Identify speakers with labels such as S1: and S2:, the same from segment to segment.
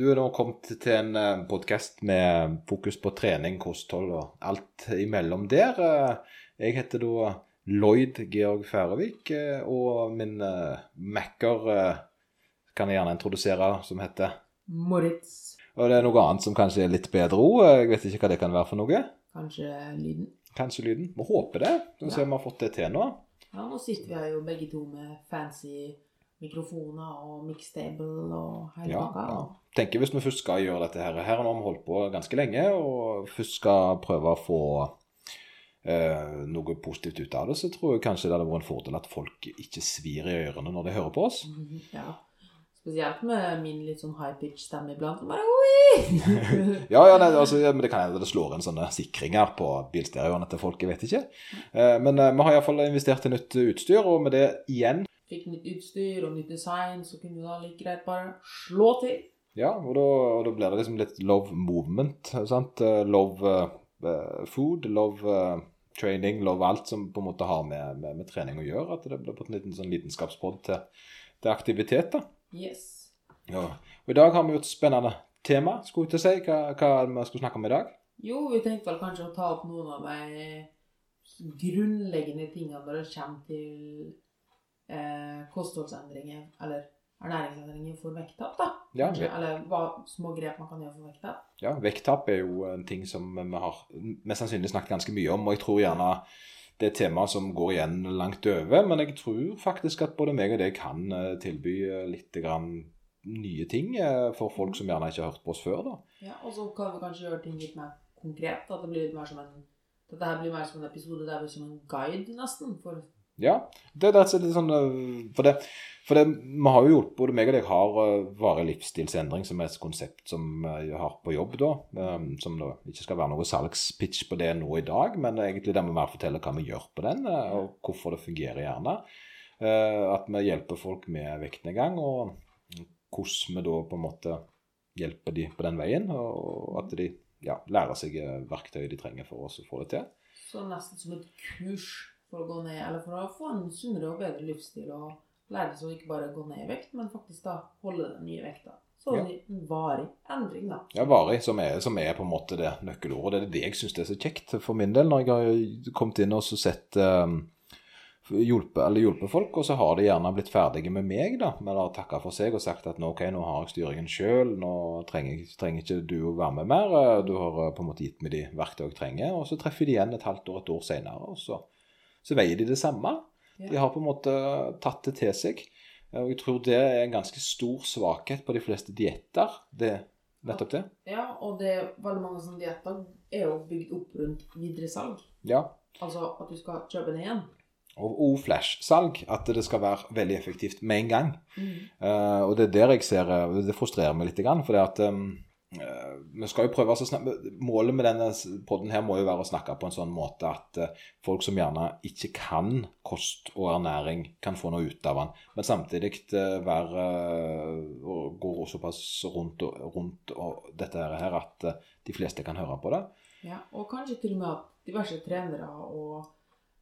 S1: du er nå kommet til en podkast med fokus på trening, kosthold og alt imellom der. Eh, Jeg heter da Lloyd Georg Færøvik, eh, og min eh, macker eh, kan jeg gjerne introdusere, som heter
S2: Moritz.
S1: Og det er noe annet som kanskje er litt bedre òg. Jeg vet ikke hva det kan være for noe.
S2: Kanskje lyden.
S1: Kanskje lyden. Vi håper det. Så ser vi har fått det til nå.
S2: Ja, nå sitter vi her jo begge to med fancy mikrofoner og mixtable og hele
S1: Ja,
S2: pakka.
S1: ja. Tenker hvis vi først skal gjøre dette her Her har vi holdt på ganske lenge, og først skal prøve å få eh, noe positivt ut av det, så tror jeg kanskje det hadde vært en fordel at folk ikke svir i ørene når de hører på oss.
S2: Ja. Spesielt med min litt sånn high pitch stemme iblant. Bare!
S1: Ja, ja, nei, altså, men Det kan hende det slår inn sånne sikringer på bilstereoene til folk, jeg vet ikke. Eh, men eh, vi har iallfall investert i nytt utstyr, og med det igjen
S2: Fikk nytt utstyr og nytt design, så kunne du da like greit bare slå til.
S1: Ja, og da, og da blir det liksom litt love movement. sant? Eh, Love uh, food, love uh, training, love alt som på en måte har med, med, med trening å gjøre. At det blir på en liten sånn lidenskapspodd til, til aktivitet. da.
S2: Yes.
S1: Ja. Og I dag har vi jo et spennende tema. skulle jeg til å si. Hva, hva vi skal snakke om i dag?
S2: Jo, vi tenkte vel kanskje å ta opp noen av de grunnleggende tingene når det kommer til eh, kostholdsendringer, eller ernæringsendringer for vekttap, da.
S1: Ja,
S2: Kanskje, eller hva små grep man kan gjøre for vekttap.
S1: ja Vekttap er jo en ting som vi har mest sannsynlig snakket ganske mye om. Og jeg tror gjerne det er et tema som går igjen langt over. Men jeg tror faktisk at både meg og deg kan eh, tilby eh, litt grann nye ting eh, for folk som gjerne ikke har hørt på oss før. da.
S2: Ja, og så kan vi kanskje gjøre ting litt mer konkret. At det blir litt mer som en dette her blir mer som en episode der vi er som en guide, nesten. For
S1: Ja, det er og slett litt sånn øh, For det, for det vi har jo gjort, både meg og deg har øh, varig livsstilsendring som er et konsept som vi har på jobb, da. øh, Som da ikke skal være noe salgspitch på det nå i dag, men egentlig der vi mer forteller hva vi gjør på den, og hvorfor det fungerer gjerne. At vi hjelper folk med vektnedgang, og hvordan vi da på en måte hjelper de på den veien, og at de ja, lærer seg verktøyet verktøy de trenger for oss å få det til.
S2: så nesten som et kurs for å gå ned, eller for å få en sunnere og bedre livsstil og lære seg å ikke bare gå ned i vekt, men faktisk da holde den nye vekta. Så
S1: Ja.
S2: en varig endring, da.
S1: Ja, varig, som er, som er på en måte det nøkkelordet. Det er det jeg syns er så kjekt for min del, når jeg har kommet inn og sett um, hjulpet, eller hjulpet folk, og så har de gjerne blitt ferdige med meg, da, med å takke for seg og sagt at nå, ok, nå har jeg styringen sjøl, nå trenger, trenger ikke du å være med mer, du har eh, på en måte gitt meg de verktøy jeg trenger, og så treffer de igjen et halvt år, et år senere, og så, så veier de det samme. De har på en måte tatt det til seg. Og jeg tror det er en ganske stor svakhet på de fleste dietter. Nettopp det.
S2: ja, og det er veldig mange sånne dietter er jo bygd opp rundt videresalg.
S1: Ja.
S2: Altså at du skal kjøpe det igjen.
S1: Og, og flash-salg. At det skal være veldig effektivt med en gang.
S2: Mm.
S1: Uh, og det er der jeg ser eh, Det frustrerer meg litt. Grann, det at um, vi skal jo prøve å snakke, Målet med denne podden her må jo være å snakke på en sånn måte at eh, folk som gjerne ikke kan kost og ernæring, kan få noe ut av den. Men samtidig eh, være eh, og såpass rundt, rundt og dette her at eh, de fleste kan høre på det.
S2: Ja, og kanskje til og med at diverse trenere og eh,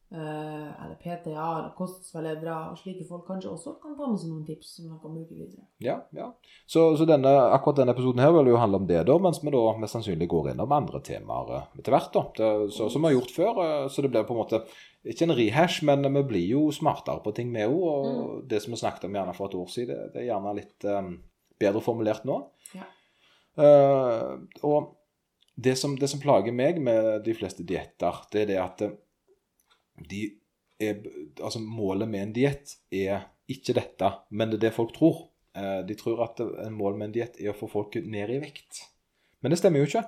S2: eller PTA eller kostholdsveiledere og slike folk kanskje også kan ta med seg noen tips som de kan bruke videre.
S1: Ja, ja. Så, så denne, akkurat denne episoden her vil jo handle om det, da, mens vi da mest sannsynlig går innom andre temaer eh, etter hvert. da. Det, så, som vi har gjort før. eh, Så det blir på en måte ikke en rehash, men vi blir jo smartere på ting, vi òg. Og det som vi snakket om gjerne for et år siden, det, det er gjerne litt um, bedre formulert nå.
S2: Ja.
S1: Uh, og det som, det som plager meg med de fleste dietter, det er det at eh, de er, altså målet med en diett er ikke dette, men det er det folk tror. Eh, De tror at en mål med en diett er å få folk ned i vekt. Men det stemmer jo ikke.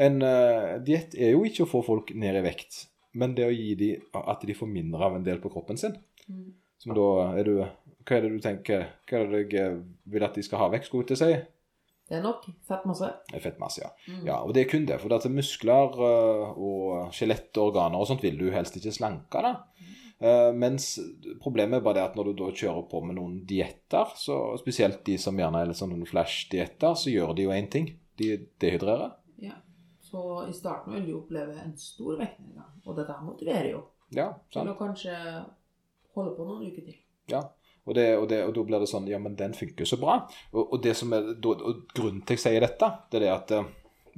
S1: En uh, diett er jo ikke å få folk ned i vekt, men det å gi dem at de får mindre av en del på kroppen sin.
S2: Mm.
S1: Som da er du Hva er det du tenker Hva er det jeg vil at de skal ha vekk, skulle til si?
S2: Det er nok fettmasse.
S1: Fettmasse, ja.
S2: Mm.
S1: Ja, og det er kun det. For at muskler øh, og skjelettorganer og sånt vil du helst ikke slanke. da. Uh, mens problemet er bare det at når du da kjører på med noen dietter, spesielt de som gjerne er litt sånn flash-dietter, så gjør de jo én ting. De dehydrerer.
S2: Ja. Så i starten vil du oppleve en stor vektnedgang, og dette motiverer jo
S1: Ja, sant.
S2: til å kanskje holde på noen uker til.
S1: Ja. Og, det, og, det, og da blir det sånn Ja, men den funker så bra. Og, og det som er, og grunnen til jeg sier dette, det er det at uh,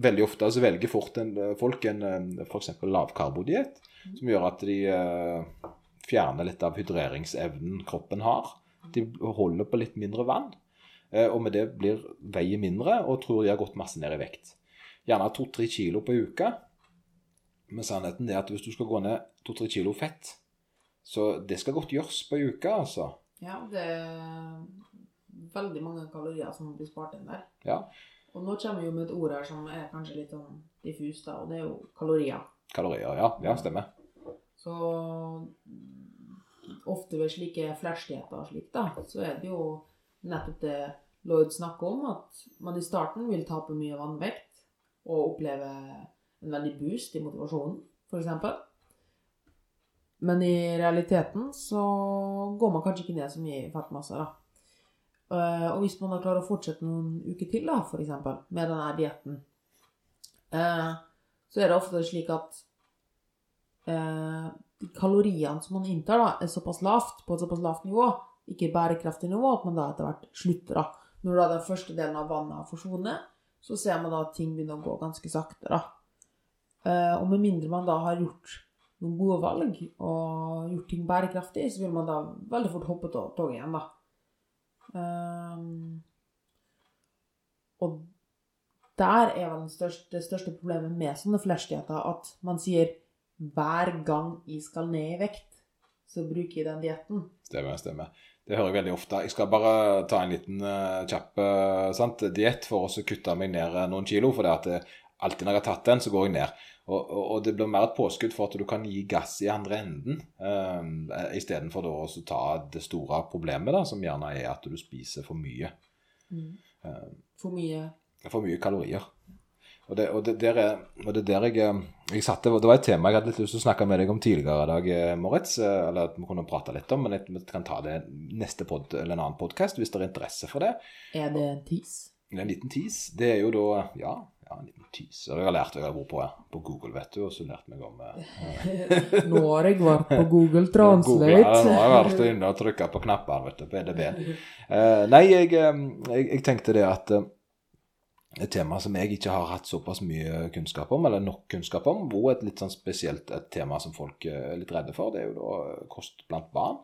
S1: veldig ofte så velger fort en, folk en uh, f.eks. lavkarbodiett, som gjør at de uh, fjerner litt av hydreringsevnen kroppen har. De holder på litt mindre vann, eh, og med det blir veiet mindre, og tror de har gått masse ned i vekt. Gjerne to-tre kilo på uka. Men sannheten er at hvis du skal gå ned to-tre kilo fett, så det skal godt gjøres på ei uke, altså.
S2: Ja, det er veldig mange kalorier som blir spart inn der.
S1: Ja.
S2: Og nå kommer vi jo med et ord her som er kanskje litt sånn diffust, da, og det er jo kalorier.
S1: Kalorier, ja. Ja, stemmer.
S2: Så ofte ved slike flashdietter og slikt, da, så er det jo nettopp det Lloyd snakker om, at man i starten vil tape mye vannvekt og oppleve en veldig boost i motivasjonen, f.eks. Men i realiteten så går man kanskje ikke ned så mye i fettmasse, da. Eh, Og hvis man da klarer å fortsette noen uker til, da, for eksempel, med denne dietten, eh, så er det ofte slik at eh, de kaloriene som man inntar, da, er såpass lavt, på et såpass lavt nivå, ikke bærekraftig nivå, at man da etter hvert slutter. da. Når da den første delen av vannet har forsvunnet, så ser man da at ting begynner å gå ganske sakte. da. Og med mindre man da har gjort noen gode valg og gjort ting bærekraftig, så vil man da veldig fort hoppe av toget igjen, da. Um, og der er vel største, det største problemet med sånne flashdietter at man sier hver gang jeg skal ned i vekt, så bruker jeg den dietten.
S1: Stemmer, stemmer. Det hører jeg veldig ofte. Jeg skal bare ta en liten uh, kjapp uh, diett for å kutte meg ned eh, noen kilo. For det at alltid når jeg har tatt den, så går jeg ned. Og, og, og det blir mer et påskudd for at du kan gi gass i andre enden, uh, istedenfor å ta det store problemet, da, som gjerne er at du spiser for mye. Eh,
S2: For mye
S1: for mye kalorier. Og det, og det, der, er, og det der jeg, eh, jeg satte, det var et tema jeg hadde litt lyst til å snakke med deg om tidligere i dag, eh, Moritz. eh, Eller at vi kunne prate litt om, men vi kan ta det neste pod, eller en annen podkast hvis det er interesse for det.
S2: Er det en tis?
S1: En liten tis. Det er jo da Ja, ja en liten teaser jeg har lært jeg har vært på, på Google, vet du, og så lærte meg om eh,
S2: Nå har jeg vært på Google
S1: Google, ja, nå har jeg vært inne og trykka på knapper, vet du, på EDB. Eh, nei, jeg, eh, jeg, jeg tenkte det at eh, et tema som jeg ikke har hatt såpass mye kunnskap om, eller nok kunnskap om, og et litt sånn spesielt et tema som folk eh, er litt redde for, det er jo da kost blant barn.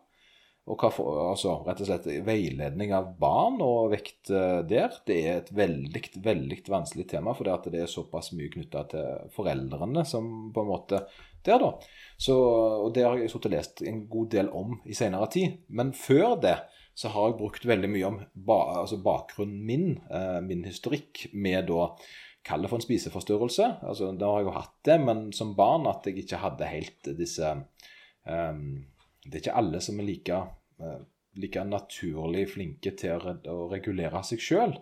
S1: Og hva for, altså rett og slett veiledning av barn og vekt eh, der, det er et veldig, veldig vanskelig tema, for det er såpass mye knytta til foreldrene som på en måte der, da. Så, og det har jeg sittet og lest en god del om i senere tid. Men før det så har jeg brukt veldig mye om ba, altså bakgrunnen min, eh, min historikk, med da Kall det for en spiseforstyrrelse. Altså, da har jeg jo hatt det, men som barn at jeg ikke hadde helt disse um, Det er ikke alle som er like, like naturlig flinke til å, regulere seg sjøl.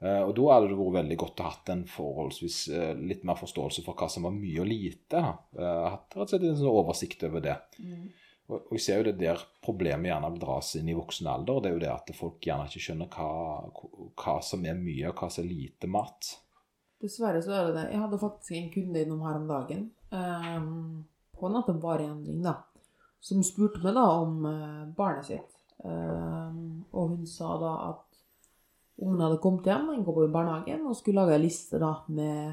S1: og da hadde det vært veldig godt å ha hatt en forholdsvis eh, litt mer forståelse for hva som var mye og lite. Eh, hatt rett og slett en sånn oversikt over det. Og, og jeg ser jo det der problemet gjerne dras inn i voksen alder. Det er jo det at folk gjerne ikke skjønner hva, hva som er mye, og hva som er lite mat.
S2: Dessverre så er det det. Jeg hadde faktisk en kunde innom her om dagen, Um, på en vareendring, da, som spurte meg da om eh, barnet sitt. Eh, og hun sa da at ungen hadde kommet hjem, han går på barnehagen, og skulle lage en liste da med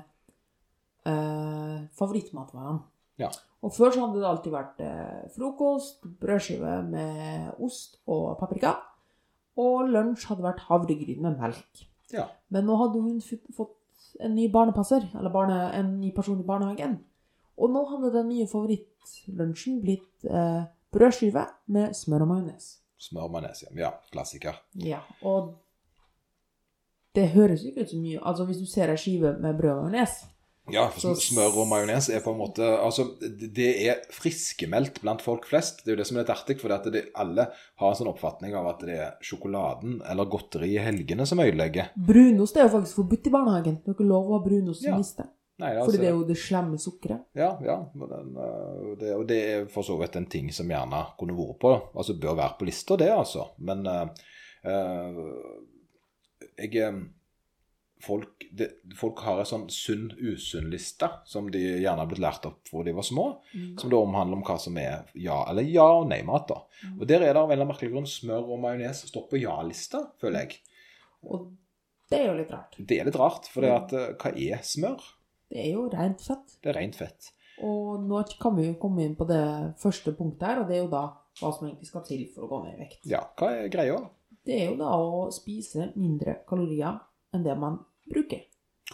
S2: eh, favorittmatvarene.
S1: Ja.
S2: Og før så hadde det alltid vært eh, frokost, brødskive med ost og paprika. Og lunsj hadde vært havregryn med melk.
S1: Ja.
S2: Men nå hadde hun fått en ny barnepasser, eller barne, en ny person i barnehagen. Og nå hadde den nye favorittlunsjen blitt eh, brødskive med smør og majones.
S1: Smør og majones, Ja, klassiker.
S2: Ja, og det høres ikke ut så mye. Altså hvis du ser ei skive med brød og majones
S1: Ja, for
S2: Så-
S1: smør og majones er på en måte Altså, det er friskemeldt blant folk flest. Det er jo det som er litt artig, for det alle har en sånn oppfatning av at det er sjokoladen eller godteri i helgene som ødelegger.
S2: Brunost er jo faktisk forbudt i barnehagen. Det har ikke lov å ha brunost som
S1: Ja.
S2: liste.
S1: Nei,
S2: Fordi det er jo det slemme sukkeret.
S1: Ja, ja. Den, øh, det, og det er for så vidt en ting som gjerne kunne vært på, altså bør være på lista, det, altså. Men uh, jeg folk, det, folk har en sånn sunn-usunn-liste som de gjerne har blitt lært opp fra de var små, som da omhandler om hva som er ja eller ja og nei-mat. da. Og Der er det av en eller annen merkelig grunn smør og majones står på ja-lista, føler jeg.
S2: Og det er jo litt rart.
S1: Det er litt rart, for det at, eh, hva er smør?
S2: Det er jo rent fett.
S1: Det er rent fett.
S2: Og nå kan vi jo komme inn på det første punktet her, og det er jo da hva som egentlig skal til for å gå ned i vekt.
S1: Ja, hva er greia?
S2: Det er jo da å spise mindre kalorier enn det man bruker.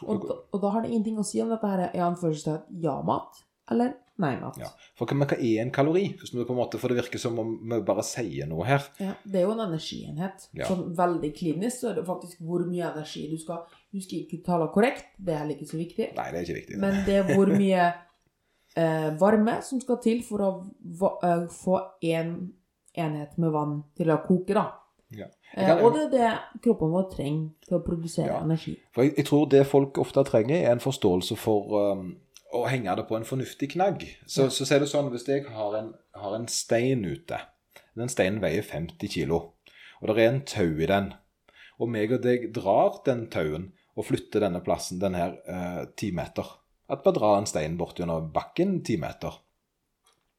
S2: Og da, og da har det ingenting å si om dette her er anførselstegn ja-mat eller nei-mat.
S1: Ja, for hva, hva er en kalori? En måte, for det virker som om vi bare sier noe her.
S2: Ja, det er jo en energienhet.
S1: Ja.
S2: Sånn veldig klinisk så er det faktisk hvor mye energi du skal Du skal ikke tale korrekt, det er heller ikke så viktig.
S1: Nei, det er ikke viktig.
S2: Men det er hvor mye eh, varme som skal til for å va eh, få én en enhet med vann til å koke, da.
S1: Ja.
S2: Eh,
S1: kan-
S2: og det er det kroppen vår trenger til å produsere
S1: Ja.
S2: energi.
S1: For jeg, jeg tror det folk ofte trenger, er en forståelse for um, å henge det på en fornuftig knagg. Så, så ser det sånn, hvis jeg har en, har en stein ute Den steinen veier 50 kilo, og det er en tau i den. Og meg og deg drar den tauen og flytter denne plassen, den her, eh, meter. At vi drar en stein bort gjennom bakken ti meter.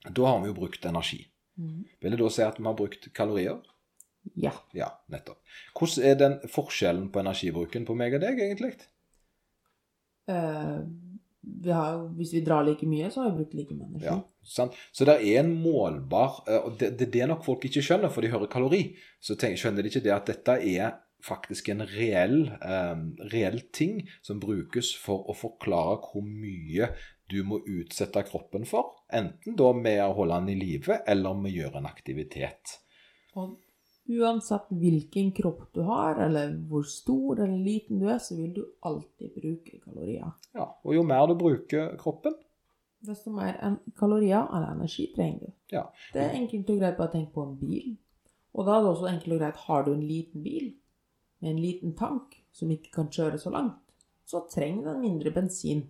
S1: Da har vi jo brukt energi.
S2: Mm.
S1: Vil det da si at vi har brukt kalorier?
S2: Ja.
S1: Ja, nettopp. Hvordan er den forskjellen på energibruken på meg og deg, egentlig?
S2: Eh, vi har, hvis vi drar like mye, så har vi brukt like mye energi.
S1: Ja, sant? Så det er en målbar eh, Og det, det er det nok folk ikke skjønner, for de hører kalori. Så tenker, skjønner de ikke det at dette er faktisk en reell, eh, reell ting som brukes for å forklare hvor mye du må utsette kroppen for. Enten da med å holde den i live, eller med å gjøre en aktivitet.
S2: Og uansett hvilken kropp du har, eller hvor stor eller liten du er, så vil du alltid bruke kalorier.
S1: Ja, Og jo mer du bruker kroppen,
S2: Desto mer en kalorier eller energi trenger du.
S1: ja,
S2: Det er enkelt og greit bare å tenke på en bil. Og da er det også enkelt og greit, har du en liten bil med en liten tank som ikke kan kjøre så langt, så trenger den mindre bensin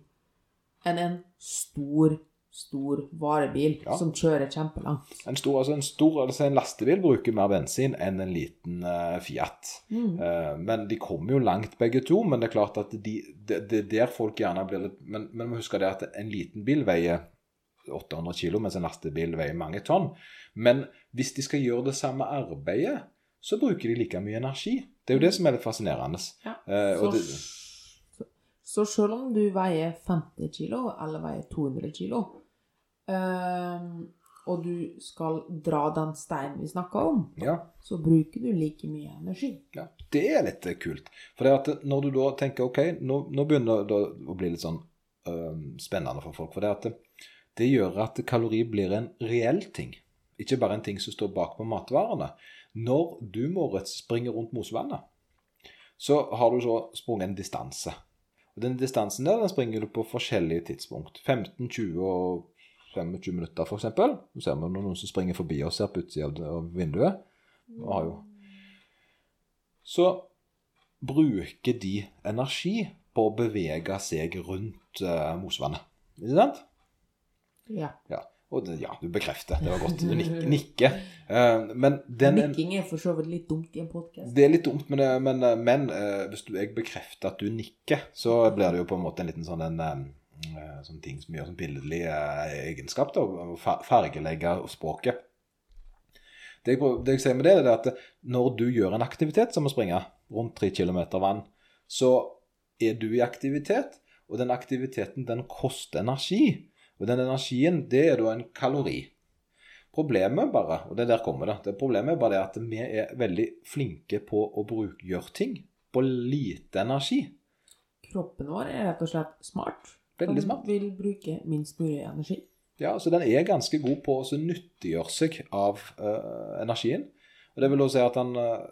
S2: enn en stor, stor varebil
S1: Ja.
S2: som kjører kjempelangt.
S1: En stor, altså en, stor, altså en lastebil bruker mer bensin enn en liten uh, Fiat.
S2: Mm.
S1: Uh, men de kommer jo langt begge to. Men det er klart at de, det det er der folk gjerne blir litt Men, men vi må huske det at en liten bil veier 800 kg, mens en lastebil veier mange tonn. Men hvis de skal gjøre det samme arbeidet, så bruker de like mye energi. Det er jo det som er litt fascinerende.
S2: Ja.
S1: Uh,
S2: Så,
S1: det,
S2: så, så selv om du veier 50 kilo, eller veier 200 kilo, ehm, og du skal dra den steinen vi snakka om,
S1: ja,
S2: så bruker du like mye energi.
S1: ja, det er litt eh, kult. For det at når du da tenker OK, nå, nå begynner det å bli litt sånn øh, spennende for folk. For det at det, det gjør at kalori blir en reell ting. Ikke bare en ting som står bak på matvarene. Når du, Moritz, springer rundt Mosvannet, så har du så sprunget en distanse. Og Den distansen der den springer du på forskjellige tidspunkt. 15, 20 og 25 minutter, f.eks. Så ser vi noen som springer forbi oss her på utsida av- vinduet. Og så bruker de energi på å bevege seg rundt uh, Mosvannet. Ikke sant?
S2: Ja.
S1: Ja. Og det, ja, du bekrefter. Det var godt. Du nik nikker. Uh, men den
S2: Nikking er for så vidt litt dumt i en podkast.
S1: Det er litt dumt, men, men, men uh, hvis du, jeg bekrefter at du nikker, så blir det jo på en måte en liten sånn, en, eh, sånn ting som gjør sånn billedlig eh, egenskap, da, å fargelegge språket. Det jeg, det jeg sier med det, er at når du gjør en aktivitet som å springe rundt 3 km vann, så er du i aktivitet, og den aktiviteten den koster energi. Og den energien, det er da en kalori. Problemet bare, og det der kommer det, det problemet er bare det at vi er veldig flinke på å gjøre ting på lite energi.
S2: Kroppen vår er rett og slett smart.
S1: Veldig
S2: Den
S1: smart.
S2: vil bruke minst mulig energi.
S1: Ja, så den er ganske god på å nyttiggjøre seg av uh, energien. Og det vil også si at den uh,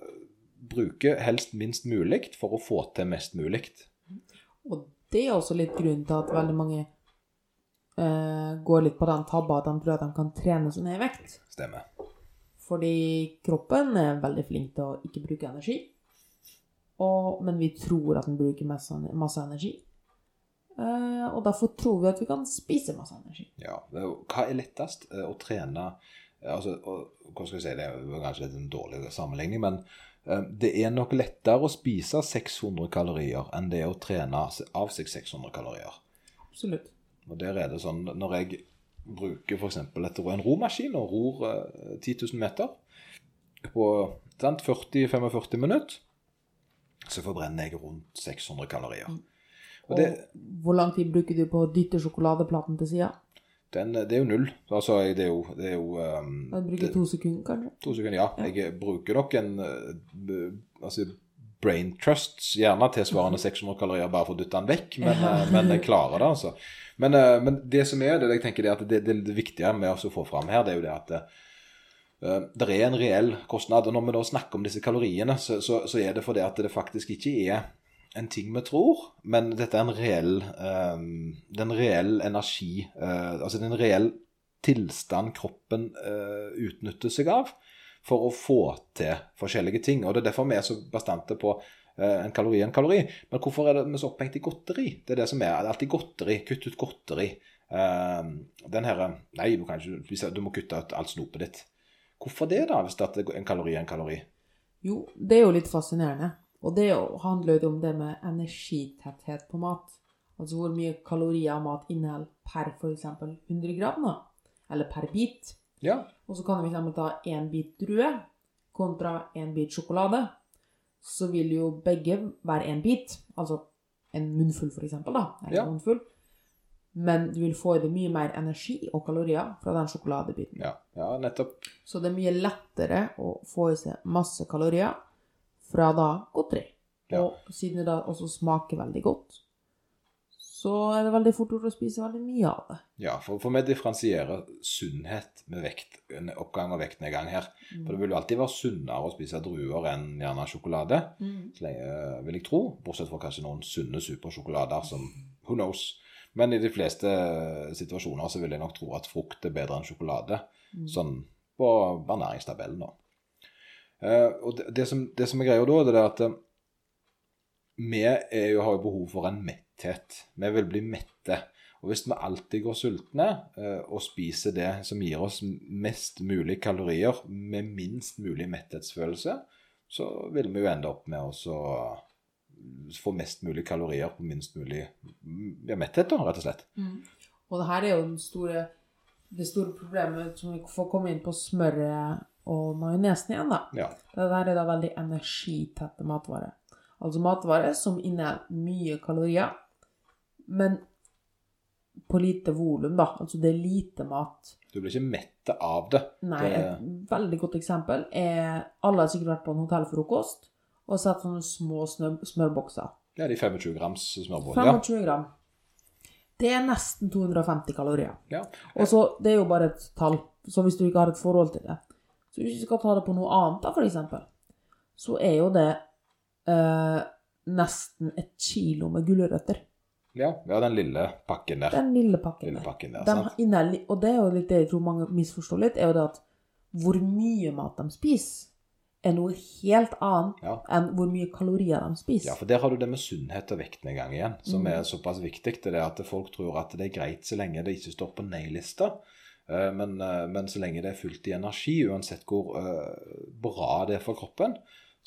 S1: bruker helst minst mulig for å få til mest mulig.
S2: Og det er også litt grunnen til at veldig mange uh, går litt på den tabba at de tror at de kan trene seg ned i vekt.
S1: Stemmer.
S2: Fordi kroppen er veldig flink til å ikke bruke energi. Og, men vi tror at den bruker masse, masse energi. Eh, og derfor tror vi at vi kan spise masse energi.
S1: Ja, Hva er lettest? Eh, Å trene eh, altså, Hva skal jeg si, det er kanskje litt en dårlig sammenligning, men det er nok lettere å spise 600 kalorier enn det å trene av seg 600 kalorier.
S2: Absolutt.
S1: Og der er det sånn Når jeg bruker f.eks. en romaskin og ror eh, 10 000 meter på 40-45 minutter, så forbrenner jeg rundt 600 kalorier.
S2: Og,
S1: Og det,
S2: hvor lang tid bruker du på å dytte sjokoladeplaten til sida?
S1: den, det er jo null. Altså, det er jo, det er jo um,
S2: Du bruker
S1: det-
S2: to sekunder, kanskje?
S1: To sekunder, ja. Jeg bruker nok en eh, altså brain trusts, gjerne tilsvarende 600 kalorier bare for å dytte den vekk, men, eh, men jeg klarer det, altså. Men, eh, men det som er det, jeg tenker det, at det, det, det viktige med å få fram her, det er jo det at uh, det er en reell kostnad. Og når vi da snakker om disse kaloriene, så, så, så er det fordi at det faktisk ikke er en ting vi tror, men dette er en reell, um, det er en reell energi, uh, altså det er en reell tilstand kroppen uh, utnytter seg av for å få til forskjellige ting. Og Det er derfor vi er så bastante på uh, en kalori en kalori. Men hvorfor er det vi så opphengt i godteri? Det er det som er. Det er alltid godteri. Kutt ut godteri. Eh, den her, Nei, du, ikke, du må kutte ut alt snopet ditt. Hvorfor det, da, hvis det er en kalori er en kalori?
S2: Jo, det er jo litt fascinerende. Og det handler jo om det med energitetthet på mat. Altså hvor mye kalorier mat inneholder per f.eks. 100 gram, da. Eller per bit.
S1: Ja,
S2: Og så kan vi f.eks. ta én bit drue kontra én bit sjokolade. Så vil jo begge være én bit. Altså en munnfull, f.eks. Eller
S1: Ja.
S2: en munnfull. Men du vil få i deg mye mer energi og kalorier fra den sjokoladebiten.
S1: ja, ja nettopp.
S2: Så det er mye lettere å få i seg masse kalorier fra da godteri.
S1: Ja.
S2: Og siden det da også smaker veldig godt, så er det veldig fort gjort å spise veldig mye av det.
S1: Ja, for, for vi differensierer sunnhet med vekt, oppgang og vektnedgang her. For det vil jo alltid være sunnere å spise druer enn gjerne sjokolade, så lenge, vil jeg tro. Bortsett fra kanskje noen sunne supersjokolader som Who knows? Men i de fleste situasjoner så vil jeg nok tro at frukt er bedre enn sjokolade. Sånn på ernæringstabellen, da. Eh, og det, det, som, det som er greia da, det er at eh, vi jo, har jo behov for en metthet. Vi vil bli mette. Og hvis vi alltid går sultne eh, og spiser det som gir oss mest mulig kalorier med minst mulig metthetsfølelse, så vil vi jo ende opp med å få mest mulig kalorier på minst mulig ja, metthet, da, rett og slett.
S2: Og det her er jo store, det store problemet som vi får komme inn på smøret og majonesen igjen, da.
S1: Ja.
S2: Det der er da veldig energitette matvarer. Altså matvarer som inneholder mye kalorier, men på lite volum, da. Altså det er lite mat.
S1: Du blir ikke mette av det.
S2: Nei,
S1: det
S2: et veldig godt eksempel er Alle har sikkert vært på en hotellfrokost og sett sånne små smørbokser.
S1: ja, de 25 grams smørbrød.
S2: 25 gram. Det er nesten 250 kalorier.
S1: ja.
S2: Og så, Det er jo bare et tall, så hvis du ikke har et forhold til det Så hvis du skal ta det på noe annet, da, eksempel, så er jo det eh, nesten et kilo med gulrøtter.
S1: Ja, ja, den lille pakken der.
S2: Den lille pakken
S1: Lille pakken der, der
S2: inneholder- og det er jo litt det jeg tror mange misforstår litt, er jo det at hvor mye mat de spiser, er noe helt annet
S1: Ja.
S2: enn hvor mye kalorier de spiser.
S1: Ja, for der har du det med sunnhet og vekten en gang igjen, som
S2: Mm.
S1: er såpass viktig. Det er at folk tror at det er greit så lenge det ikke står på nei-lista. Eh, Men, eh, men så lenge det er fullt i energi, uansett hvor eh, bra det er for kroppen,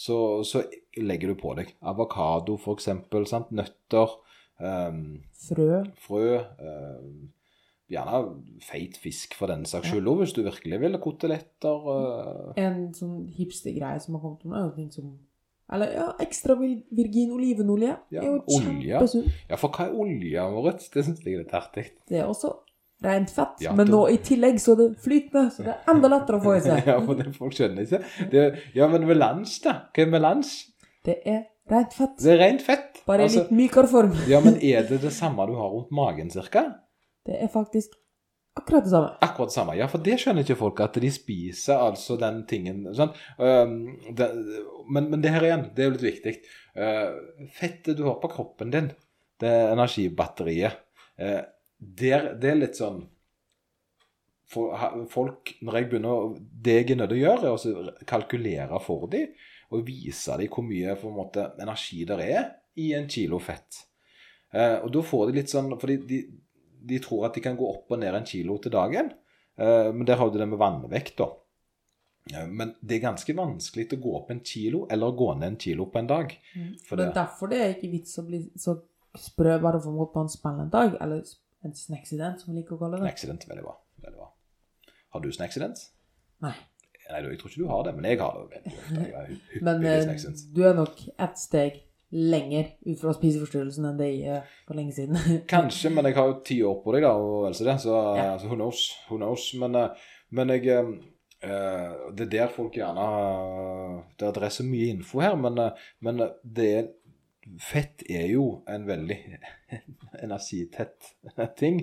S1: så, så legger du på deg. Avokado f.eks., sant? nøtter, Um,
S2: Frø.
S1: frø. um, Gjerne feit fisk for den saks skyld òg, hvis du virkelig vil. Koteletter. uh...
S2: En sånn hipstergreie som har kommet om, er jo ting som Eller ja, ekstra virgin olivenolje.
S1: Ja,
S2: er jo
S1: olje.
S2: kjempesunt.
S1: Ja, for hva er olje, Moritz? Det syns jeg er litt artig.
S2: Det er også rent fett.
S1: Ja,
S2: men nå i tillegg så er det flytende, så det er enda lettere å få i seg.
S1: ja, for det folk skjønner ikke. Det, ja, men melange, da? Hva er melange?
S2: Det er rent fett.
S1: Det er rent fett.
S2: Bare i
S1: Altså,
S2: litt mykere form.
S1: ja, men er det det samme du har rundt magen, cirka?
S2: Det er faktisk akkurat det samme.
S1: Akkurat det samme. Ja, for det skjønner ikke folk, at de spiser altså den tingen sånn. Um, det, men, men det her igjen, det er jo litt viktig. Uh, fettet du har på kroppen din, det er energibatteriet, uh, der, det er litt sånn for, folk, når jeg begynner Det jeg er nødt til å gjøre, er å kalkulere for dem og vise dem hvor mye en måte, energi der er i en kilo fett. Eh, og da får de litt sånn Fordi de, de tror at de kan gå opp og ned en kilo til dagen. Eh, men der har du det med vannvekt, da. Men det er ganske vanskelig å gå opp en kilo eller gå ned en kilo på en dag. For
S2: det er derfor det er ikke vits å bli så sprø bare for å måtte på en spennende dag, eller en snacksident, som vi liker å kalle det.
S1: accident, veldig bra. Veldig bra. Har du en accident?
S2: Nei.
S1: Nei, jeg tror ikke du har det, men jeg har det. Jeg
S2: Men eh, du er nok ett steg lenger ut fra spiseforstyrrelsen enn det jeg er for lenge siden.
S1: Kanskje, men jeg har jo ti år på deg, da, og else det, så,
S2: Ja.
S1: så who knows. Who knows. Men, eh, men jeg eh, eh, Det er der folk gjerne Det er så mye info her, men, eh, men det er Fett er jo en veldig energitett ting,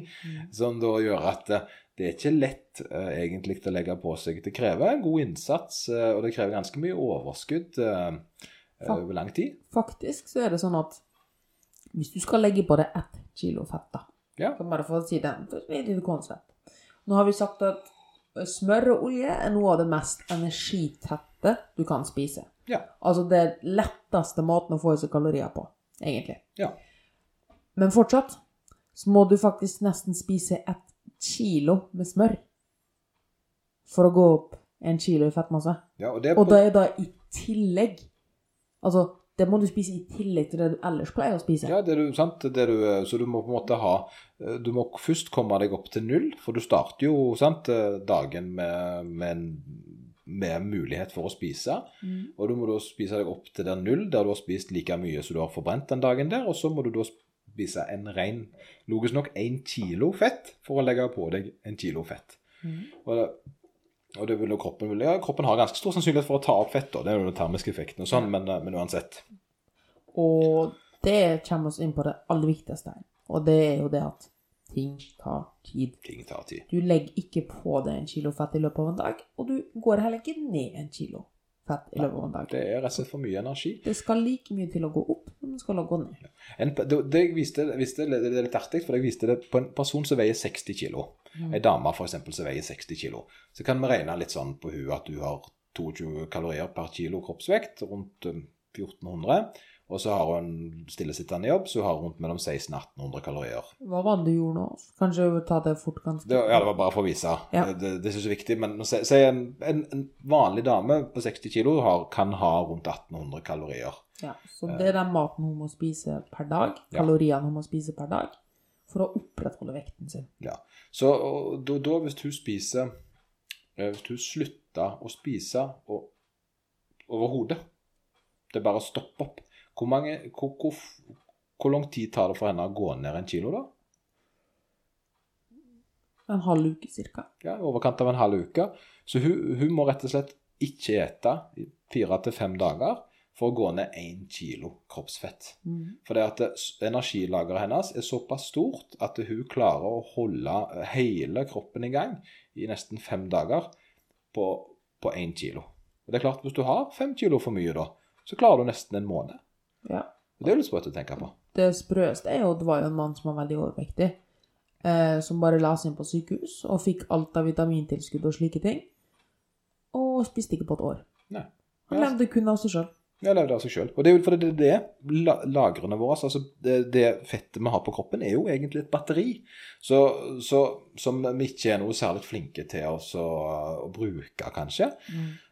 S1: som da gjør at det det er ikke lett uh, egentlig å legge på seg. Det krever en god innsats, uh, og det krever ganske mye overskudd eh, eh, over lang tid.
S2: Faktisk så er det sånn at hvis du skal legge på deg ett kilo fett, da
S1: Ja.
S2: så Bare for å si det, for et lite konsept. Nå har vi sagt at smør og olje er noe av det mest energitette du kan spise.
S1: Ja.
S2: Altså det letteste maten å få i seg kalorier på, egentlig.
S1: Ja.
S2: Men fortsatt så må du faktisk nesten spise ett kilo med smør for å gå opp en kilo i fettmasse.
S1: ja og det
S2: Og da er det i tillegg Altså, det må du spise i tillegg til det du ellers pleier å spise.
S1: Ja, det er du, sant? Det er du, så du må på en måte ha Du må først komme deg opp til null, for du starter jo sant, dagen med, med, en, med mulighet for å spise.
S2: Mm.
S1: Og du må da spise deg opp til der null, der du har spist like mye som du har forbrent den dagen der. Og så må du da spise en ren, logisk nok, én kilo fett for å legge på deg en kilo fett.
S2: Mm.
S1: Og det, og det vil jo kroppen vil, ja, Kroppen har ganske stor sannsynlighet for å ta opp fett, da. det er jo den termiske effekten og sånn, men, eh, men uansett.
S2: Og det kommer oss inn på det aller viktigste. Og det er jo det at ting tar tid.
S1: Ting tar tid.
S2: Du legger ikke på deg en kilo fett i løpet av en dag, og du går heller ikke ned en kilo fett i løpet av en dag.
S1: Det er rett og slett for mye energi.
S2: Det skal like mye til å gå opp som det skal å gå ned.
S1: En, det, det, jeg viste, viste, det er litt artig, for jeg viste det på en person som veier 60 kilo.
S2: Mm.
S1: En dame eksempel som veier 60 kilo. Så kan vi regne litt sånn på hun at du har 22 kalorier per kilo kroppsvekt, rundt um, 1400. Og så har hun stillesittende jobb, så hun har rundt mellom 1600 og 1800 kalorier.
S2: Hva var det du gjorde nå? Kanskje ta det fort ganske
S1: Det, ja, det var bare for å vise.
S2: Ja.
S1: Det, det, er ikke så viktig. Men si en, en, en vanlig dame på 60 kilo har, kan ha rundt 1800 kalorier.
S2: Ja, så det er den maten hun må spise per dag,
S1: Ja.
S2: kaloriene hun må spise per dag, for å opprettholde vekten sin.
S1: Ja. Så da, da hvis hun spiser eh, Hvis hun slutter å spise overhodet Det bare å stoppe opp. Hvor, mange, hvor, hvor, hvor lang tid tar det for henne å gå ned en kilo, da?
S2: En halv uke cirka.
S1: Ja, I overkant av en halv uke. Så hun, hun må rett og slett ikke ete i fire til fem dager for å gå ned én kilo kroppsfett.
S2: Mm.
S1: For det, energilageret hennes er såpass stort at hun klarer å holde hele kroppen i gang i nesten fem dager på, på én kilo. Og det er klart, Hvis du har fem kilo for mye, da, så klarer du nesten en måned.
S2: Ja.
S1: Det er litt sprøtt å tenke på.
S2: Det sprøeste er jo det var jo en mann som var veldig overvektig, eh, som bare la seg inn på sykehus og fikk alt av vitamintilskudd og slike ting, og spiste ikke på et år.
S1: Nei.
S2: Han levde kun av seg sjøl.
S1: Jeg levde av seg sjøl. Og det er jo fordi det er det la- lagrene våre altså det, det fettet vi har på kroppen, er jo egentlig et batteri. Så, så, som vi ikke er noe særlig flinke til å, å bruke, kanskje.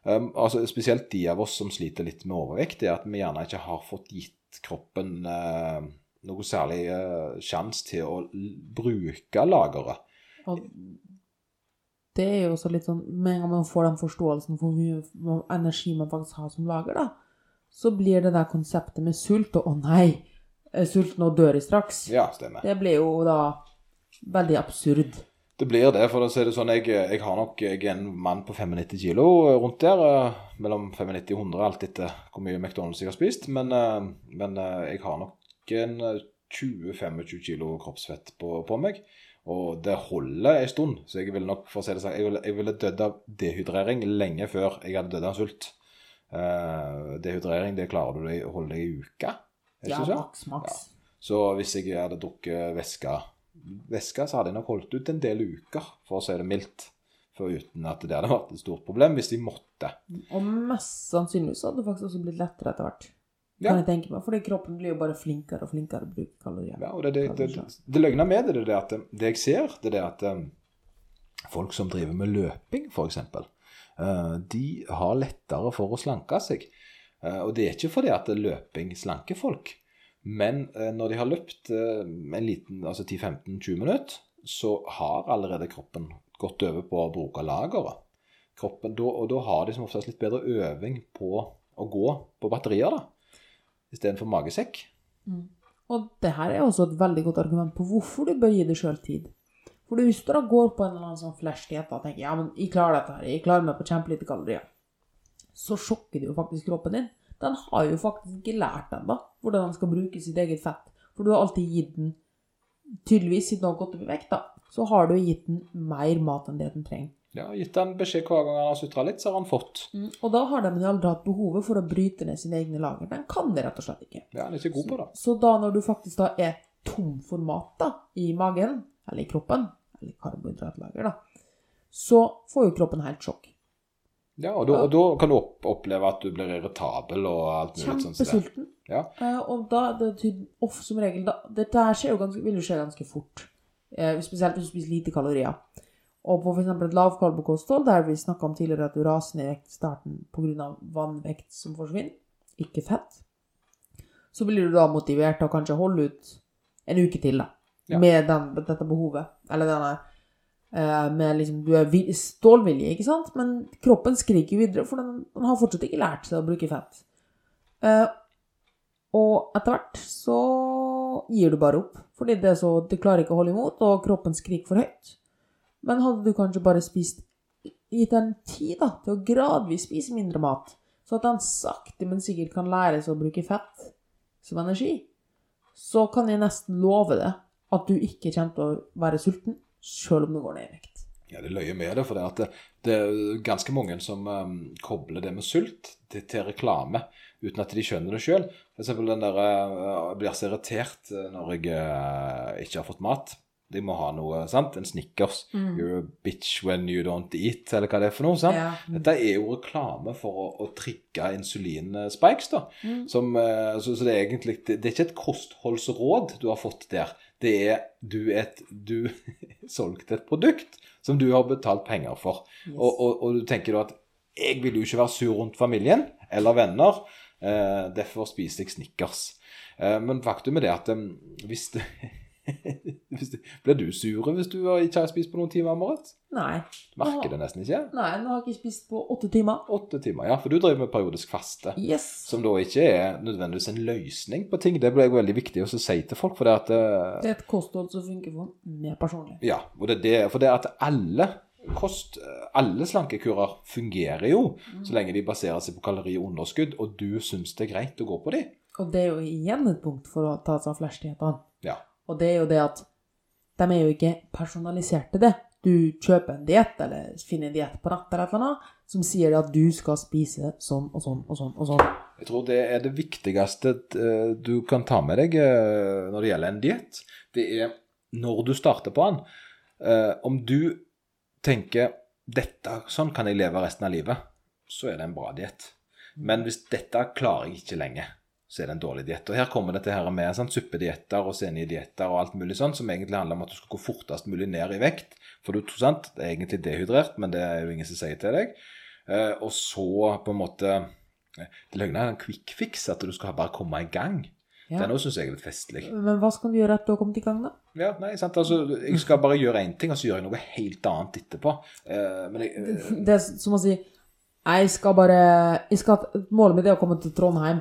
S1: Um, altså Spesielt de av oss som sliter litt med overvekt, det er at vi gjerne ikke har fått gitt kroppen uh, noe særlig uh, sjanse til å bruke lageret.
S2: Og det er jo også litt sånn Med en gang man får den forståelsen for hvor mye energi man faktisk har som lager, da, så blir det der konseptet med sult og 'å nei, er sulten og dør i straks',
S1: Ja, stemmer.
S2: det blir jo da veldig absurd.
S1: Det blir det, for da er det sånn jeg, jeg har nok jeg er en mann på 95 kilo rundt der. eh, Mellom 95 og 100, alt etter hvor mye McDonald's jeg har spist. Men, eh, men eh, jeg har nok en eh, 20-25 kilo kroppsfett på, på meg. Og det holder en stund. Så jeg ville nok, for å si det sånn, jeg ville, jeg ville dødd av dehydrering lenge før jeg hadde dødd av sult. Eh, dehydrering, det klarer du å holde deg i uka.
S2: Ja,
S1: maks,
S2: maks, maks.
S1: Så hvis jeg hadde drukket væske, væske, så hadde jeg nok holdt ut en del uker, for å si det mildt. For uten at det hadde vært et stort problem, hvis de måtte.
S2: Og mest sannsynlig så hadde det faktisk også blitt lettere etter hvert.
S1: Ja.
S2: Kan jeg tenke meg, Fordi kroppen blir jo bare flinkere og flinkere å bruke kalorier.
S1: Ja, og det, det, det, det, det løgna med det, det at det jeg ser, det er at um, folk som driver med løping, f.eks., de har lettere for å slanke seg. Eh, og det er ikke fordi at løping slanker folk, men eh, når de har løpt eh, en liten, altså 10-15-20 minutter, så har allerede kroppen gått over på å bruke lageret. Kroppen, og da har de som oftest litt bedre øving på å gå på batterier, da, istedenfor magesekk.
S2: Og det her er også et veldig godt argument på hvorfor du bør gi deg sjøl tid. For du da går på en eller annen sånn flash-diett og tenker ja, men jeg klarer dette her, jeg klarer meg på kjempelite kalorier, så sjokker det jo faktisk kroppen din. Den har jo faktisk ikke lært ennå hvordan den skal bruke sitt eget fett. For du har alltid gitt den Tydeligvis, siden du har gått opp i vekt, da, så har du gitt den mer mat enn det den trenger.
S1: Ja, Gitt den beskjed hver gang han har sutra litt, så har han fått.
S2: Og da har de aldri hatt behovet for å bryte ned sine egne lager. Den kan det rett og slett ikke.
S1: Ja, Han er ikke god på det.
S2: Så da når du faktisk da er tom for mat da, i magen, eller i kroppen, eller karbohydratlager da, så får jo kroppen helt sjokk.
S1: Ja, Og da, og da kan du oppleve at du blir irritabel og alt mulig sånt.
S2: Kjempesulten.
S1: Ja.
S2: Eh, og da, det off som regel, da, dette her jo ganske, vil jo skje ganske fort. Eh, spesielt hvis du spiser lite kalorier. Og på eksempel et lavkarbokosthold, der vi snakket om tidligere at du raser ned vekt i starten av vannvekt som forsvinner, ikke fett, så blir du da motivert til å kanskje holde ut en uke til da,
S1: Ja.
S2: med den, dette behovet. Eller denne, eh, med liksom, du er stålvilje, ikke sant? Men kroppen skriker videre, for den, den har fortsatt ikke lært seg å bruke fett. Eh, og etter hvert så gir du bare opp, fordi det er så, du klarer ikke å holde imot, og kroppen skriker for høyt. Men hadde du kanskje bare spist, gitt den tid da, til å gradvis spise mindre mat, så at den sakte, men sikkert kan lære seg å bruke fett som energi, så kan jeg nesten love det at du ikke kommer til å være sulten, selv om du går ned i vekt.
S1: Ja, det løyer med det, for det, at det, det er ganske mange som um, kobler det med sult til, til reklame, uten at de skjønner det sjøl. F.eks. den der uh, Jeg blir så irritert uh, når jeg uh, ikke har fått mat. De må ha noe, sant? En Snickers. You're a bitch when you don't eat, eller hva det er for noe. sant?
S2: Ja.
S1: Dette er jo reklame for å, å trigge insulinspikes, da. Som, eh, så, så det er egentlig det, det er ikke et kostholdsråd du har fått der. Det er du et Du solgte et produkt som du har betalt penger for. Og, og, og du tenker da at jeg vil jo ikke være sur rundt familien eller venner, eh, derfor spiser jeg Snickers. Eh, men faktum er det at eh, hvis det, Blir du sur hvis du ikke har spist på noen timer, Marit?
S2: Nei.
S1: Merker det nesten ikke?
S2: Nei, nå har jeg ikke spist på åtte timer.
S1: Åtte timer, ja. For du driver med periodisk faste.
S2: Yes.
S1: Som da ikke er nødvendigvis en løsning på ting. Det blir veldig viktig å si til folk. For det at eh,
S2: Det er et kosthold som funker for mer personlig.
S1: Ja, det det, for det at alle kost, alle slankekurer fungerer jo så lenge de baserer seg på kaloriunderskudd, og du syns det er greit å gå på de.
S2: Og det er jo igjen et punkt for å ta seg av flash-dietene.
S1: Ja.
S2: Og det er jo det at de er jo ikke personalisert til det. Du kjøper en diett, eller finner en diett på nett eller et annet, som sier at du skal spise sånn og sånn og sånn og sånn.
S1: Jeg tror det er det viktigste eh, du kan ta med deg eh, når det gjelder en diett. Det er når du starter på den. Eh, Om du tenker dette, sånn kan jeg leve resten av livet, så er det en bra diett. Men hvis dette klarer jeg ikke lenge, så er det en dårlig diett. Og her kommer dette her med sånn, suppedietter og senidietter og alt mulig sånn, som egentlig handler om at du skal gå fortest mulig ned i vekt. For du, sant, det er egentlig dehydrert, men det er jo ingen som sier til deg. Eh, og så på en måte Det løgner er en quick fix, at du skal bare komme i gang.
S2: Ja.
S1: Det er noe syns jeg er litt festlig.
S2: Men hva skal du gjøre etter du har kommet i gang, da?
S1: Ja, nei, sant, altså, Jeg skal bare gjøre én ting, og så gjør jeg noe helt annet etterpå. Eh, men jeg, eh,
S2: Det er som å si Jeg skal bare jeg skal, Målet mitt er å komme til Trondheim.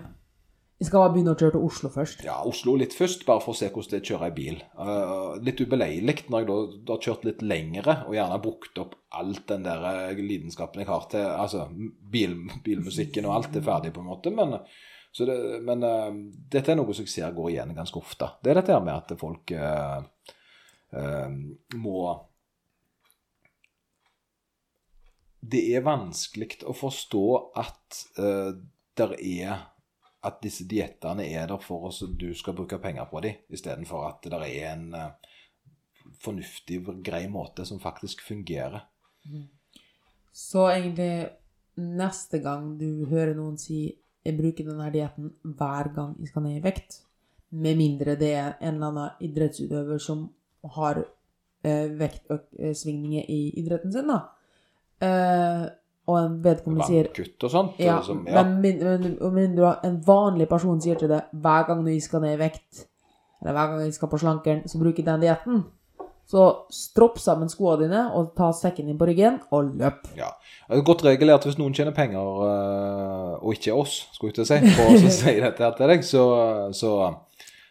S2: Jeg skal begynne å kjøre til Oslo først.
S1: ja, Oslo litt først, bare for å se hvordan det er å kjøre i bil. Uh, litt ubeleilig når jeg da, da har kjørt litt lengre og gjerne brukt opp alt den der eh, lidenskapen jeg har til Altså bil, bilmusikken og alt er ferdig, på en måte. Men, det, men uh, dette er noe som jeg ser går igjen ganske ofte. Det er dette med at folk uh, må Det er vanskelig å forstå at uh, der er at disse diettene er der for oss, du skal bruke penger på dem, istedenfor at det er en eh, fornuftig, grei måte som faktisk fungerer.
S2: Så egentlig neste gang du hører noen si 'jeg bruker denne dietten hver gang jeg skal ned i vekt', med mindre det er en eller annen idrettsutøver som har eh, vektsvingninger i idretten sin, da, eh, og en vedkommende sier
S1: Vannkutt og sånt.
S2: ja,
S1: og som, ja.
S2: men men- mindre en vanlig person sier til deg hver gang du skal ned i vekt, eller hver gang du skal på slankeren, så bruker den dietten. Så stropp sammen skoene dine og ta sekken din på ryggen og løp.
S1: Ja. godt regel er at hvis noen tjener penger, øh, og ikke oss, skulle jeg til å si, på å si dette til deg, så, så,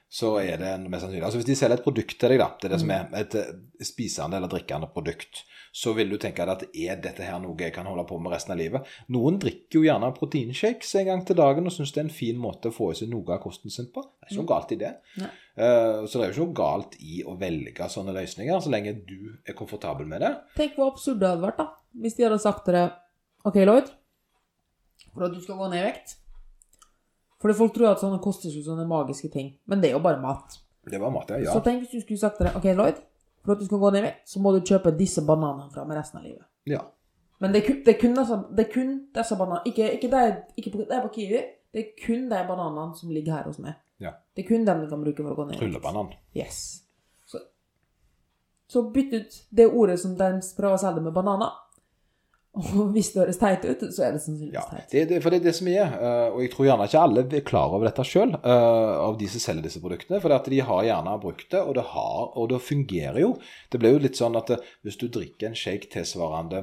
S1: så er det mest sannsynlig Altså hvis de selger et produkt til deg, da, det er det som er et eh, spisende eller drikkende produkt, så vil du tenke deg at er dette her noe jeg kan holde på med resten av livet? Noen drikker jo gjerne proteinshakes en gang til dagen og syns det er en fin måte å få i seg noe av kosten sin på. Det er ikke noe galt i det. Eh, så det er jo ikke noe galt i å velge sånne løsninger, så lenge du er komfortabel med det.
S2: Tenk hvor absurd det hadde vært da, hvis de hadde sagt til deg, ok Lloyd, for at du skal gå ned i vekt. Fordi folk tror at sånne koster seg sånne magiske ting, men det er jo bare mat.
S1: Det var mat, ja.
S2: Så tenk hvis du skulle sagt til deg, ok Lloyd, for at du skal gå ned i vekt, så må du kjøpe disse bananene fra meg resten av livet.
S1: ja.
S2: Men det er kun, det er kun, disse, det er kun disse bananene, ikke, ikke, de, ikke på, de på Kiwi, det er kun de bananene som ligger her hos meg.
S1: Ja.
S2: Det er kun dem du kan bruke for å gå ned.
S1: Tryllebanan.
S2: Yes. Så, så bytt ut det ordet som de prøver å selge med bananer. Og hvis det høres teit ut, så er det sannsynligvis
S1: Ja,
S2: teit.
S1: det, det, for det er det som er. eh, og jeg tror gjerne ikke alle er klar over dette sjøl, av de som selger disse produktene. For at de har gjerne brukt det, og det, har, og det fungerer jo. Det blir jo litt sånn at eh, hvis du drikker en shake tilsvarende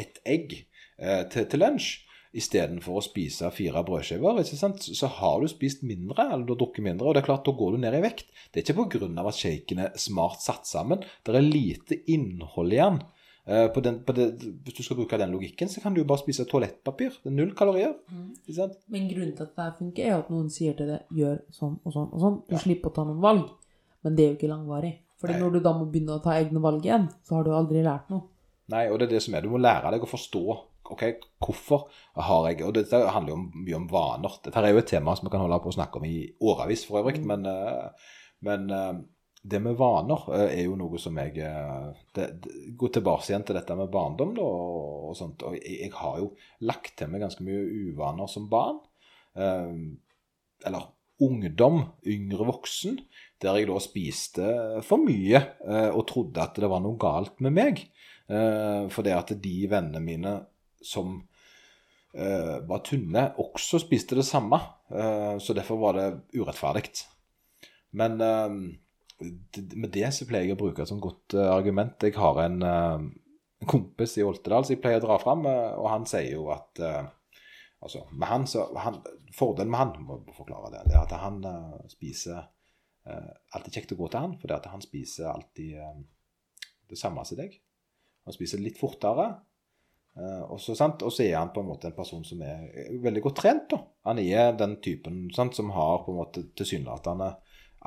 S1: ett egg eh, til, til lunsj, istedenfor å spise fire brødskiver, så har du spist mindre, eller du har drukket mindre, og det er klart, da går du ned i vekt. Det er ikke pga. at shaken er smart satt sammen. Det er lite innhold i den. Eh, På den, på det, hvis du skal bruke den logikken, så kan du jo bare spise toalettpapir. Det er null kalorier. Sant?
S2: Men grunnen til at det funker, er at noen sier til deg gjør sånn og sånn og sånn. Du slipper å ta noen valg. Men det er jo ikke langvarig. Fordi når du da må begynne å ta egne valg igjen, så har du aldri lært noe.
S1: Nei, og det er det som er. Du må lære deg å forstå ok, hvorfor har jeg Og dette handler jo mye om vaner. Dette er jo et tema som vi kan holde på å snakke om i årevis for øvrig. Men, eh, men eh, det med vaner eh, er jo noe som jeg eh, det, Gå tilbake igjen til dette med barndom, da, og, sånt. Og jeg, jeg har jo lagt til meg ganske mye uvaner som barn. Eh, eller ungdom, yngre voksen, der jeg da spiste for mye eh, og trodde at det var noe galt med meg. Eh, for det at de vennene mine som eh, var tynne, også spiste det samme. Så derfor var det urettferdig. Men med det så pleier jeg å bruke et sånt godt eh, argument. Jeg har en, eh, en kompis i Oltedal som jeg pleier å dra fram, eh, og han sier jo at Altså, med han, så, han, Fordelen med han må forklare det, det er at han uh, spiser uh, Alltid kjekt å gå til han, for det at han spiser alltid uh, det samme som deg. Han spiser litt fortere. og så er han på en måte en person som er veldig godt trent. da. Han er den typen sant, som har på en måte tilsynelatende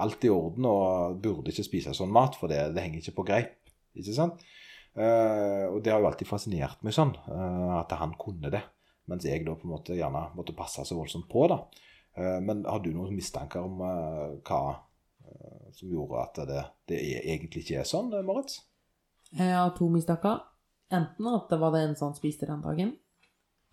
S1: alt i orden og burde ikke spise sånn mat, for det, det henger ikke på greip. ikke sant? Uh, og det har jo alltid fascinert meg sånn, uh, at han kunne det. Mens jeg da på en måte gjerne måtte passe så voldsomt på. da. Uh, men har du noen mistanker om hva som gjorde at det, det er, egentlig ikke er sånn, Moritz?
S2: Jeg har to mistanker. Enten at det var det eneste han spiste den dagen,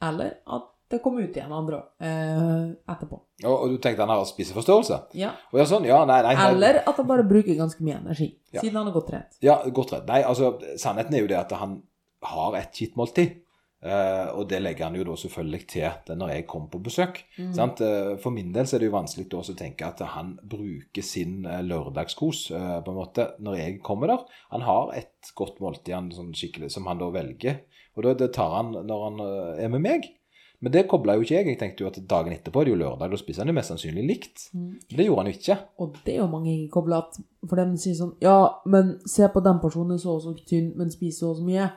S2: eller at det kom ut igjen andre eh, etterpå.
S1: Og, og du tenkte han har spiseforståelse?
S2: Ja.
S1: Sånn, ja, nei, nei.
S2: Eller at han bare bruker ganske mye energi,
S1: Ja.
S2: siden han er godt trent.
S1: Ja, godt trent. Nei, altså, sannheten er jo det at han har et skittmåltid. Uh, og det legger han jo da selvfølgelig til når jeg kommer på besøk.
S2: Mm.
S1: Sant? Eh, for min del så er det jo vanskelig å tenke at han bruker sin eh, lørdagskos eh, på en måte når jeg kommer der. Han har et godt måltid han, sånn som han da velger, og da, det tar han når han eh, er med meg. Men det kobla jo ikke jeg. Jeg tenkte jo at dagen etterpå er det jo lørdag, da spiser han jo mest sannsynlig likt.
S2: Mm.
S1: Men det gjorde han jo ikke.
S2: Og det er jo mange ikke kobler at For de sier sånn Ja, men se på den personen er så og så tynn, men spiser så og så mye.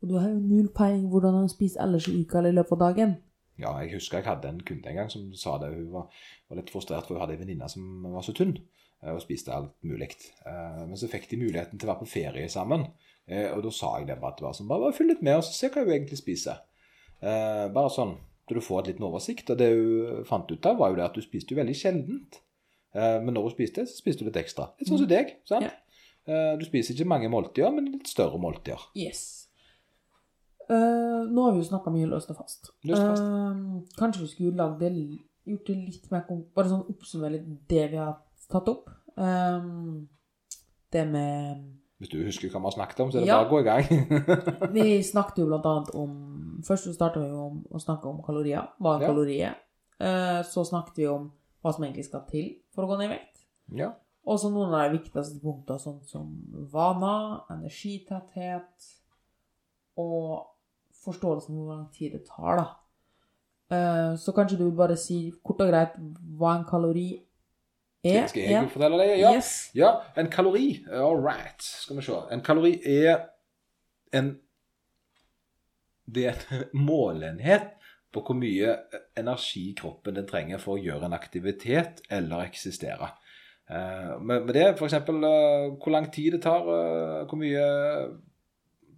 S2: Og du har jo null peiling hvordan han spiser ellers i uka eller i løpet av dagen.
S1: Ja, jeg husker jeg hadde en kunde en gang som sa det. Hun var, var litt frustrert, for hun hadde en venninne som var så tynn eh, og spiste alt mulig. Eh, Men så fikk de muligheten til å være på ferie sammen. Eh, Og da sa jeg det bare til henne. var sånn, bare, følg litt med og se hva hun egentlig spiser. Eh, Bare sånn, så du får et liten oversikt. Og det hun fant ut av, var jo det at du spiste jo veldig sjeldent. Eh, Men når hun spiste, så spiste du litt ekstra. Litt sånn som deg. sant?
S2: Ja.
S1: Eh, Du spiser ikke mange måltider, men litt større måltider.
S2: Yes. Uh, nå har vi jo snakka mye løst og fast.
S1: Løst og fast.
S2: Uh, kanskje vi skulle lagd det, gjort det litt mer Bare sånn oppsummere litt det vi har tatt opp. Eh, det med
S1: Hvis du husker hva vi har snakket om, så er det
S2: Ja.
S1: bare å gå i gang.
S2: Vi snakket jo blant annet om Først så starta vi om å snakke om kalorier. Hva en
S1: Ja.
S2: er. Eh, Så snakket vi om hva som egentlig skal til for å gå ned i vekt.
S1: Ja.
S2: Og så noen av de viktigste punktene, sånn som vaner, energitetthet og forståelsen hvor lang tid det tar, da. Eh, Så kanskje du vil bare si kort og greit hva en kalori er?
S1: Skal jeg fortelle deg? Ja.
S2: Yes.
S1: Ja, en kalori. All right. Skal vi se. En kalori er en Det er en målenhet på hvor mye energi kroppen den trenger for å gjøre en aktivitet eller eksistere. Men Med er det f.eks. hvor lang tid det tar, eh, hvor mye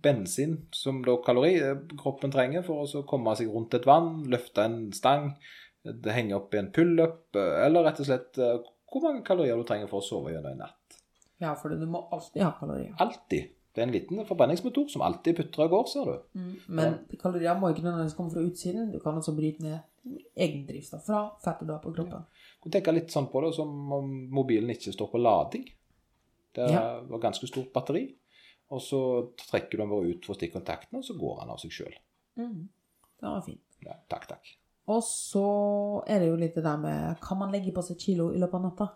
S1: bensin som da kalori eh, kroppen trenger for å komme seg rundt et vann, løfte en stang, det henge opp i en pullup, eh, eller rett og slett eh, hvor mange kalorier du trenger for å sove gjennom en natt.
S2: Ja, for du må alltid ha kalorier.
S1: Alltid. Det er en liten forbrenningsmotor som alltid putrer av gårde, ser du.
S2: Men kalorier må ikke nødvendigvis komme fra utsiden. Du kan også bryte ned egen drivstoff fra fettet du har på kroppen.
S1: Du tenker litt sånn på det som om mobilen ikke står på lading. Det
S2: Ja.
S1: var ganske stort batteri. Og så trekker du den bare ut for stikkontakten, og så går den av seg sjøl.
S2: Mm. Det var fint.
S1: Ja, takk, takk.
S2: Og så er det jo litt det der med Kan man legge på seg kilo i løpet av natta?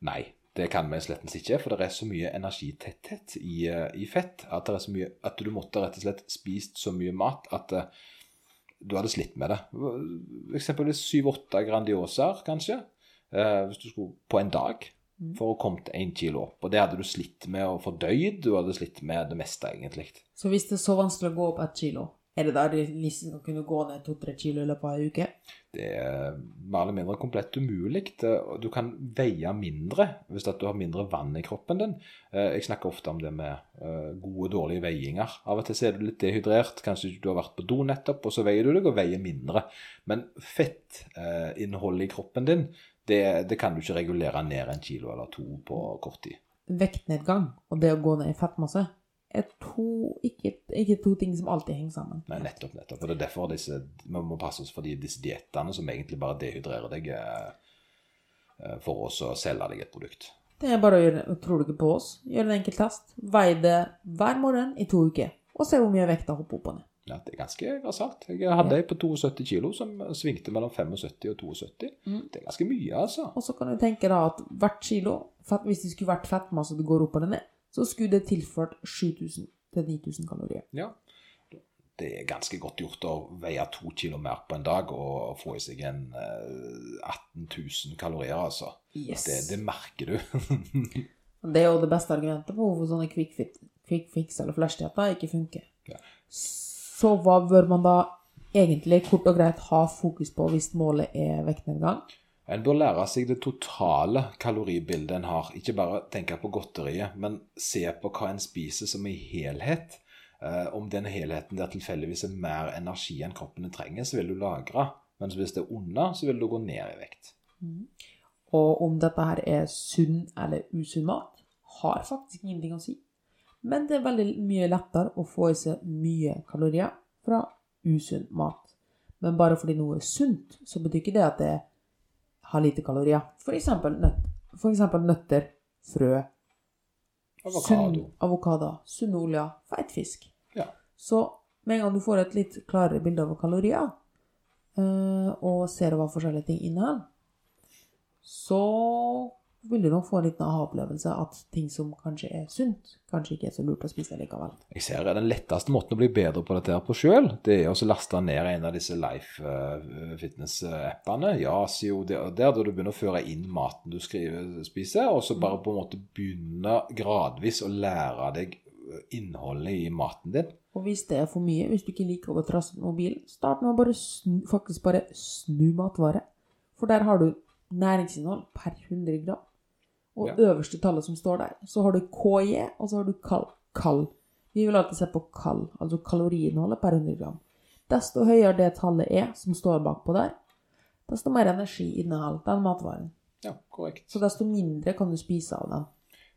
S1: Nei, det kan vi slettens ikke, for det er så mye energitetthet i, eh, i fett at, det er så mye, at du måtte rett og slett spist så mye mat at eh, du hadde slitt med det. Eksempelvis syv-åtte Grandiosaer, kanskje, eh, hvis du skulle på en dag for å komme til én kilo opp. Og det hadde du slitt med å fordøye, du hadde slitt med det meste, egentlig.
S2: Så hvis det er så vanskelig å gå opp ett kilo, er det da realistisk å kunne gå ned to-tre kilo i løpet av ei uke?
S1: Det er mer eller mindre komplett umulig. Du kan veie mindre hvis du har mindre vann i kroppen din. Eh, Jeg snakker ofte om det med eh, gode og dårlige veiinger. Av og til er du litt dehydrert, kanskje du har vært på do nettopp, og så veier du deg og veier mindre. Men fettinnholdet i kroppen din, det, det kan du ikke regulere ned en kilo eller to på kort tid.
S2: Vektnedgang og det å gå ned i fettmasse er to, ikke, ikke to ting som alltid henger sammen.
S1: Nei, nettopp, nettopp. Og det er derfor disse, vi må passe oss for de, disse diettene som egentlig bare dehydrerer deg eh, eh, for oss å selge deg et produkt.
S2: Det er bare å gjøre, tror du ikke på oss, gjør en enkel test. Vei det hver morgen i to uker, og se hvor mye vekta hopper opp og ned.
S1: Ja, det er ganske grassat. Jeg hadde ei på 72 kilo som svingte mellom 75 og 72.
S2: Mm.
S1: Det er ganske mye, altså.
S2: Og så kan du tenke da at hvert kilo, hvis det skulle vært fettmasse du går opp eller ned, så skulle det tilført 7000 til 9000 kalorier.
S1: Ja. Det er ganske godt gjort å veie to kilo mer på en dag og få i seg en eh, 18 000 kalorier, altså.
S2: Yes.
S1: Det, det merker du.
S2: Det er jo det beste argumentet på hvorfor sånne quick, fit, quick fix eller flashdietter ikke funker.
S1: Ja.
S2: Så hva bør man da egentlig kort og greit ha fokus på hvis målet er vektnedgang?
S1: En bør lære seg det totale kaloribildet en har. Ikke bare tenke på godteriet, men se på hva en spiser som en helhet. Eh, om den helheten der tilfeldigvis er mer energi enn kroppen trenger, så vil du lagre. Mens hvis det er under, så vil du gå ned i vekt.
S2: Og om dette her er sunn eller usunn mat, har faktisk ingenting å si. Men det er veldig mye lettere å få i seg mye kalorier fra usunn mat. Men bare fordi noe er sunt, så betyr ikke det at det har lite kalorier. For eksempel, nøtt, for eksempel nøtter, frø,
S1: Avokado.
S2: avokado, sunne oljer, feit fisk.
S1: Ja.
S2: Så med en gang du får et litt klarere bilde av kalorier, eh, og ser hva forskjellige ting inneholder, så vil du nok få en liten aha-opplevelse at ting som kanskje er sunt, kanskje ikke er så lurt å spise likevel.
S1: Jeg ser Den letteste måten å bli bedre på dette her på sjøl, det er å laste ned en av disse Life eh, Fitness-appene. Ja, der der du begynner å føre inn maten du skriver, spiser, og så bare på en måte begynne gradvis å lære deg eh, innholdet i maten din.
S2: Og hvis det er for mye, hvis du ikke liker å trasse med mobilen, start med å bare snu, faktisk bare snu matvare. For der har du næringsinnhold per 100 gram. Og
S1: Ja.
S2: øverste tallet som står der, så har du KJ, og så har du kal kall. Vi vil alltid se på kall, altså kaloriinnholdet per 100 gram. Desto høyere det tallet er som står bakpå der, desto mer energi inneholder den matvaren.
S1: Ja, korrekt.
S2: Så desto mindre kan du spise av den.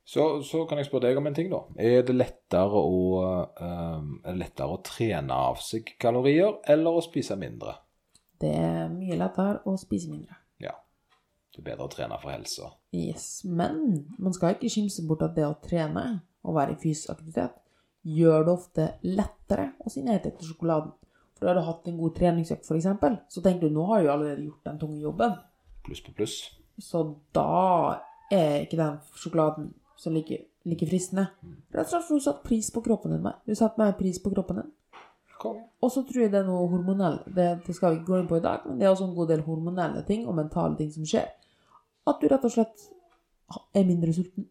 S1: Så, så kan jeg spørre deg om en ting, da. Er det lettere å, eh, er det lettere å trene av seg kalorier, eller å spise mindre?
S2: Det er mye lettere å spise mindre.
S1: Bedre å trene for helsa.
S2: Yes, men man skal ikke skimse bort at det å trene og være i fysisk aktivitet gjør det ofte lettere å si nei til sjokoladen. for da har du hatt en god treningsøkt f.eks., så tenker du nå har jo allerede gjort den tunge jobben.
S1: Pluss på pluss.
S2: Så da er ikke den sjokoladen så like, like fristende. Rett og slett for du satte pris på kroppen din. Du satte mer pris på kroppen din. Og så tror jeg det er noe hormonell. Det, det skal vi ikke gå inn på i dag, men det er også en god del hormonelle ting og mentale ting som skjer. At du rett og slett er mindre sulten.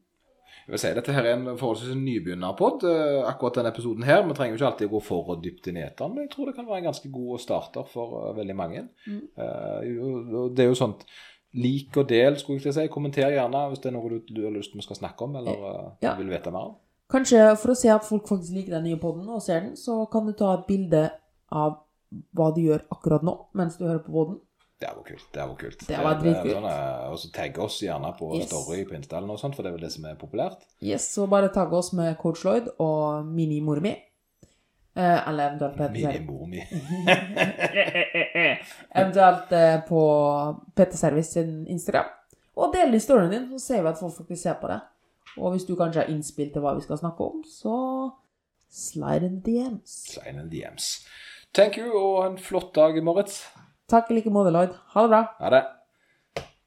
S1: Jeg vil si, Dette her er en forholdsvis nybegynnerpod, eh, akkurat denne episoden her. Vi trenger jo ikke alltid å gå for og dypt inn i eteren, men jeg tror det kan være en ganske god starter for eh, veldig mange.
S2: Mm.
S1: Eh, det er jo sånt Lik og del, skulle jeg til å si. Kommenter gjerne hvis det er noe du, du har lyst til vi skal snakke om, eller
S2: Ja.
S1: vil vite mer om.
S2: Kanskje for å se at folk faktisk liker den nye podden og ser den, så kan du ta et bilde av hva du gjør akkurat nå mens du hører på podden.
S1: Det var kult. Det var kult.
S2: Det var dritkult.
S1: sånn, eh, Og så tagge oss gjerne på
S2: Yes.
S1: story på Insta noe sånt, for det er vel det som er populært.
S2: Yes, så bare tagg oss med Coach Lloyd og minimor mi. Eh, eller eventuelt Petter.
S1: Minimor mi.
S2: Eventuelt eh, på Petter Service sin Instagram. Og del historien din, så ser vi at folk faktisk ser på det. Og hvis du kanskje har innspill til hva vi skal snakke om, så slide in the DMs.
S1: Slide in the DMs. Thank you, og en flott dag, Moritz.
S2: Takk i like måte, Lloyd. Ha det bra.
S1: Ha det.